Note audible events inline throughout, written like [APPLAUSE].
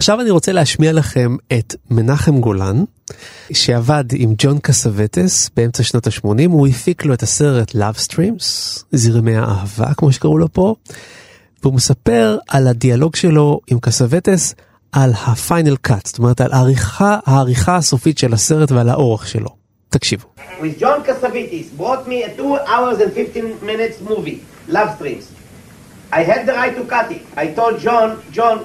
עכשיו אני רוצה להשמיע לכם את מנחם גולן, שעבד עם ג'ון קסווטס באמצע שנות ה-80, הוא הפיק לו את הסרט Love Streams, זרמי האהבה כמו שקראו לו פה, והוא מספר על הדיאלוג שלו עם קסווטס על ה final cut, זאת אומרת על העריכה, העריכה הסופית של הסרט ועל האורך שלו. תקשיבו. with John Cassavetes brought me a two hours and 15 minutes movie, Love Streams. I had the right to cut it. I told John, John,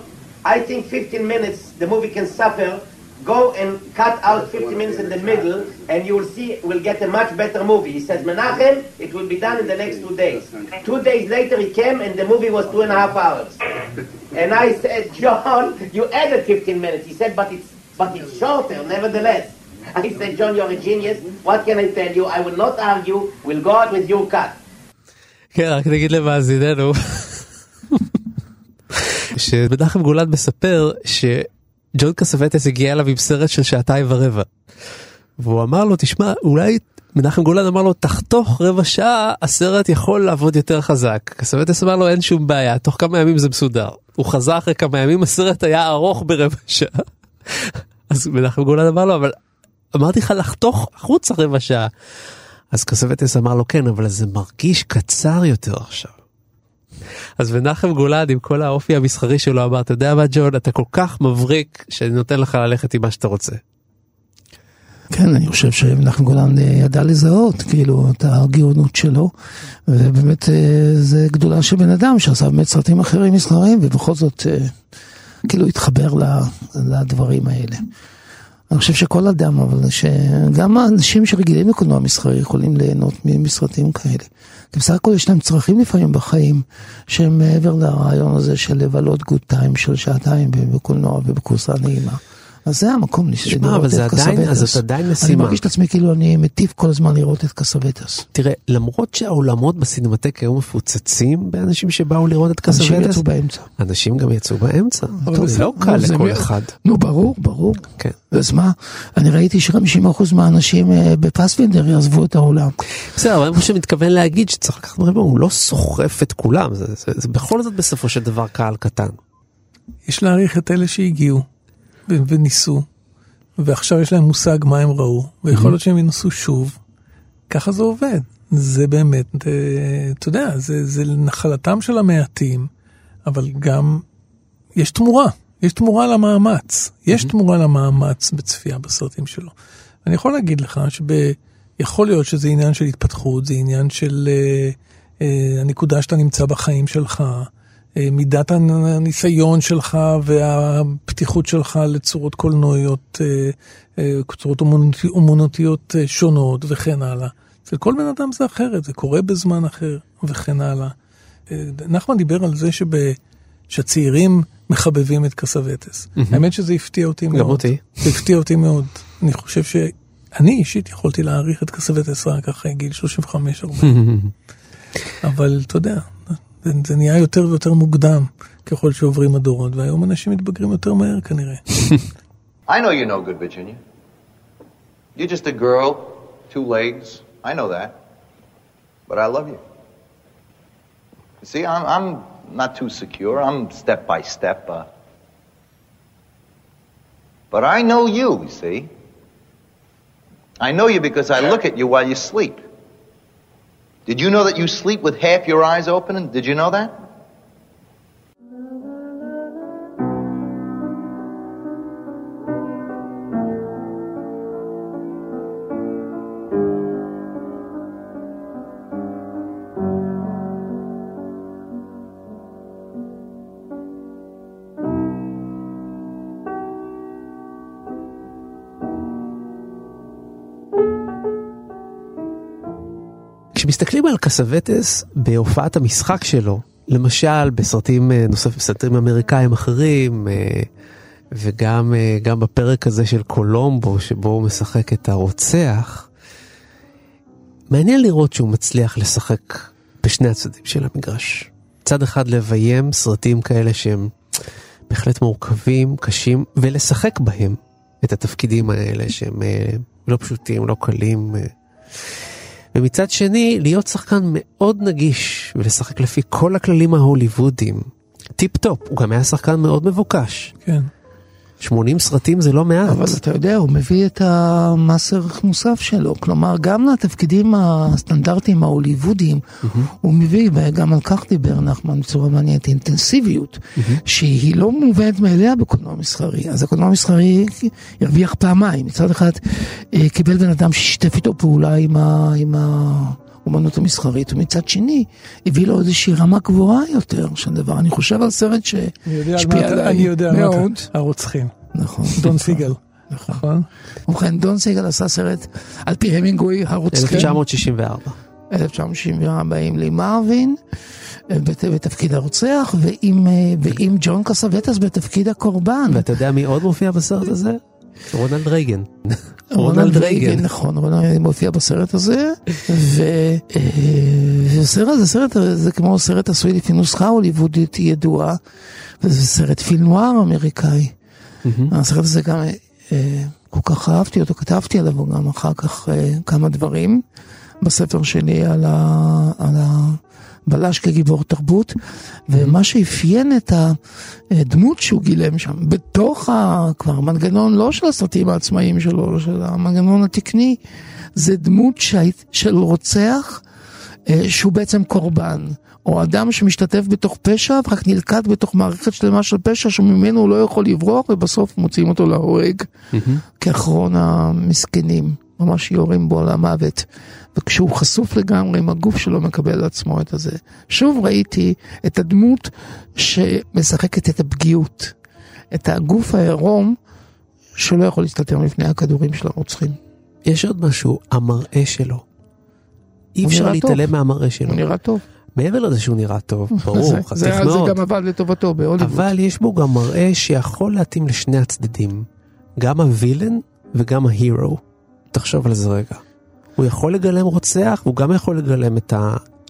I think 15 minutes the movie can suffer. Go and cut out 15 minutes in the middle, and you will see we'll get a much better movie. He says, Menachem, it will be done in the next two days. Two days later he came, and the movie was two and a half hours. And I said, John, you added 15 minutes. He said, but it's but it's shorter, nevertheless. I said, John, you're a genius. What can I tell you? I will not argue. We'll go out with your cut. כן, רק נגיד למאזיננו, שמנחם גולן מספר שג'ון קסווטס הגיע אליו עם סרט של שעתיים ורבע. והוא אמר לו, תשמע, אולי מנחם גולן אמר לו, תחתוך רבע שעה, הסרט יכול לעבוד יותר חזק. קסווטס אמר לו, אין שום בעיה, תוך כמה ימים זה מסודר. הוא חזר אחרי כמה ימים, הסרט היה ארוך ברבע שעה. [LAUGHS] אז מנחם גולן אמר לו, אבל אמרתי לך לחתוך החוצה רבע שעה. אז קסווטס אמר לו כן אבל זה מרגיש קצר יותר עכשיו. אז מנחם גולן עם כל האופי המסחרי שלו אמר אתה יודע מה ג'ון אתה כל כך מבריק שאני נותן לך ללכת עם מה שאתה רוצה. כן, אני חושב שמנחם גולן אה, ידע לזהות, כאילו, את הגאונות שלו, ובאמת אה, זה גדולה של בן אדם שעשה באמת סרטים אחרים מסחריים, ובכל זאת, אה, כאילו, התחבר לדברים האלה. אני חושב שכל אדם, אבל שגם האנשים שרגילים לקולנוע מסחרי יכולים ליהנות מסרטים כאלה. כי בסך הכל יש להם צרכים לפעמים בחיים, שהם מעבר לרעיון הזה של לבלות good time של שעתיים בקולנוע ובכורסה נעימה. אז זה המקום לשמוע שמע, אבל זה עדיין, אז זאת עדיין אני משימה. מרגיש את עצמי כאילו אני מטיף כל הזמן לראות את קסווטס. תראה, למרות שהעולמות בסינמטק היו מפוצצים באנשים שבאו לראות את אנשים קסווטס, יצאו באמצע. אנשים גם יצאו באמצע. טוב, זה לא קל לכל אחד. נו, ברור, ברור. כן. אז מה, אני ראיתי ש-50% מהאנשים אה, בפספינדר יעזבו את העולם. בסדר, אבל מה שמתכוון להגיד שצריך לקחת בחשבון, הוא לא סוחף את כולם, זה, זה, זה בכל זאת בסופו של דבר קהל קטן. יש להעריך את אלה שהגיעו וניסו, ועכשיו יש להם מושג מה הם ראו, ויכול להיות שהם ינסו שוב. ככה זה עובד. זה באמת, אה, אתה יודע, זה, זה נחלתם של המעטים, אבל גם יש תמורה, יש תמורה למאמץ. יש תמורה למאמץ בצפייה בסרטים שלו. אני יכול להגיד לך שיכול להיות שזה עניין של התפתחות, זה עניין של אה, אה, הנקודה שאתה נמצא בחיים שלך, מידת הניסיון שלך והפתיחות שלך לצורות קולנועיות, אה, אה, צורות אומנותי- אומנותיות אה, שונות וכן הלאה. אצל כל בן אדם זה אחרת, זה קורה בזמן אחר וכן הלאה. אה, נחמן דיבר על זה שב, שהצעירים מחבבים את קסווטס. האמת שזה הפתיע אותי מאוד. אותי. זה הפתיע אותי מאוד. אני חושב שאני אישית יכולתי להעריך את קסווטס רק אחרי גיל 35-40. [LAUGHS] אבל אתה יודע, זה, זה נהיה יותר ויותר מוקדם ככל שעוברים הדורות, והיום אנשים מתבגרים יותר מהר כנראה. [LAUGHS] I know you're no good, Virginia. You're just a girl, two legs. I know that. But I love you. You see, I'm, I'm not too secure. I'm step by step. Uh, but I know you, you see. I know you because I look at you while you sleep. Did you know that you sleep with half your eyes open? Did you know that? כשמסתכלים על קסווטס בהופעת המשחק שלו, למשל בסרטים אה, נוספים, סרטים אמריקאים אחרים, אה, וגם אה, בפרק הזה של קולומבו, שבו הוא משחק את הרוצח, מעניין לראות שהוא מצליח לשחק בשני הצדדים של המגרש. צד אחד לביים סרטים כאלה שהם בהחלט מורכבים, קשים, ולשחק בהם את התפקידים האלה שהם לא פשוטים, לא קלים. ומצד שני, להיות שחקן מאוד נגיש ולשחק לפי כל הכללים ההוליוודיים. tip top, הוא גם היה שחקן מאוד מבוקש. כן. 80 סרטים זה לא מעט. אבל אתה יודע, הוא מביא את המס ערך מוסף שלו. כלומר, גם לתפקידים הסטנדרטיים ההוליוודיים, הוא מביא, וגם על כך דיבר נחמן בצורה מעניינת, אינטנסיביות, שהיא לא מובנת מאליה בקולנוע מסחרי. אז הקולנוע המסחרי הרוויח פעמיים. מצד אחד, אה, קיבל בן אדם ששיתף איתו פעולה עם ה... עם ה... אומנות המסחרית, ומצד שני, הביא לו איזושהי רמה גבוהה יותר של דבר. אני חושב על סרט שהשפיע עליי אני יודע על מה מאוד. אתה, הרוצחים. נכון. דון סיגל. נכון. נכון? ובכן, דון סיגל עשה סרט על פי המינגווי, הרוצחים. 1964. 1974 עם לי מרווין אה, בת- בתפקיד הרוצח, ועם, אה, ועם ג'ון קסווטס בתפקיד הקורבן. ואתה יודע מי עוד מופיע בסרט הזה? רונלד רייגן. רונלד רייגן, נכון, רונלד מופיע בסרט הזה, וסרט זה סרט, זה כמו סרט עשוי לפי נוסחה הוליוודית ידועה, וזה סרט פילנואר אמריקאי. הסרט הזה גם, אה, כל כך אהבתי אותו, כתבתי עליו גם אחר כך אה, כמה דברים בספר שלי על, ה, על הבלש כגיבור תרבות, ומה שאפיין את הדמות שהוא גילם שם, בתוך ה, כבר מנגנון לא של הסרטים העצמאיים שלו, אלא של המנגנון התקני, זה דמות שהיית- של רוצח אה, שהוא בעצם קורבן. או אדם שמשתתף בתוך פשע ורק נלכד בתוך מערכת שלמה של פשע שממנו הוא לא יכול לברוח ובסוף מוציאים אותו להורג. כאחרון המסכנים, ממש יורים בו למוות. וכשהוא חשוף לגמרי עם הגוף שלו מקבל על עצמו את הזה. שוב ראיתי את הדמות שמשחקת את הפגיעות, את הגוף העירום שלא יכול להסתתר מפני הכדורים של הרוצחים. יש עוד משהו, המראה שלו. אי אפשר להתעלם. מהמראה שלו. הוא נראה טוב. מעבר לזה שהוא נראה טוב, [LAUGHS] ברור, חתיך מאוד. זה גם עבד לטובתו בהוליווד. אבל יש בו גם מראה שיכול להתאים לשני הצדדים. גם הווילן וגם ההירו. תחשוב על זה רגע. הוא יכול לגלם רוצח, והוא גם יכול לגלם את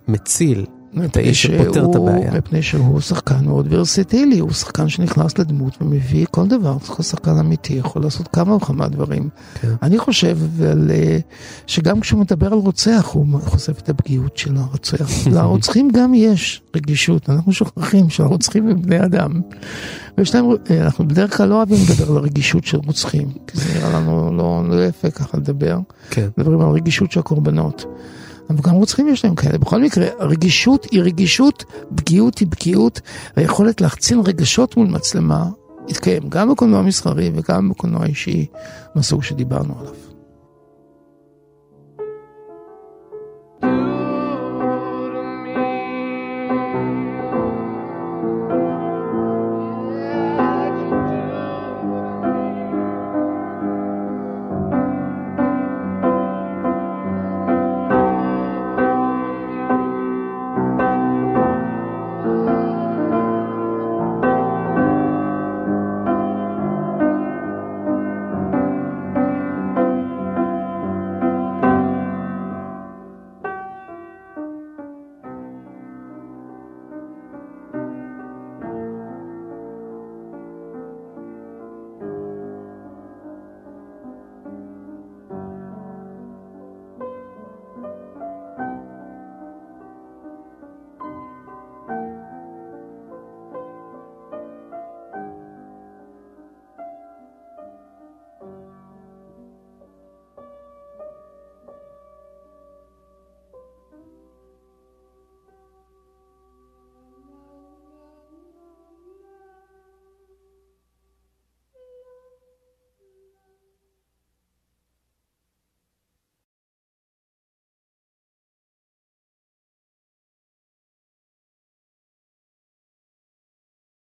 המציל. את האיש שפותר את הבעיה. מפני שהוא שחקן מאוד ורסיטילי, הוא שחקן שנכנס לדמות ומביא כל דבר, הוא שחקן אמיתי, יכול לעשות כמה וכמה דברים. כן. אני חושב על, אה, שגם כשהוא מדבר על רוצח, הוא חושף את הפגיעות של הרוצח. [LAUGHS] לרוצחים גם יש רגישות, אנחנו שוכחים שהרוצחים הם בני אדם. ויש להם, אה, אנחנו בדרך כלל לא אוהבים לדבר על הרגישות של רוצחים, כי זה נראה לנו לא, לא יפה ככה לדבר. כן. מדברים על רגישות של הקורבנות. אבל גם רוצחים יש להם כאלה. בכל מקרה, רגישות היא רגישות, פגיעות היא פגיעות, והיכולת להחצין רגשות מול מצלמה יתקיים גם בקולנוע מסחרי וגם בקולנוע אישי מהסוג שדיברנו עליו.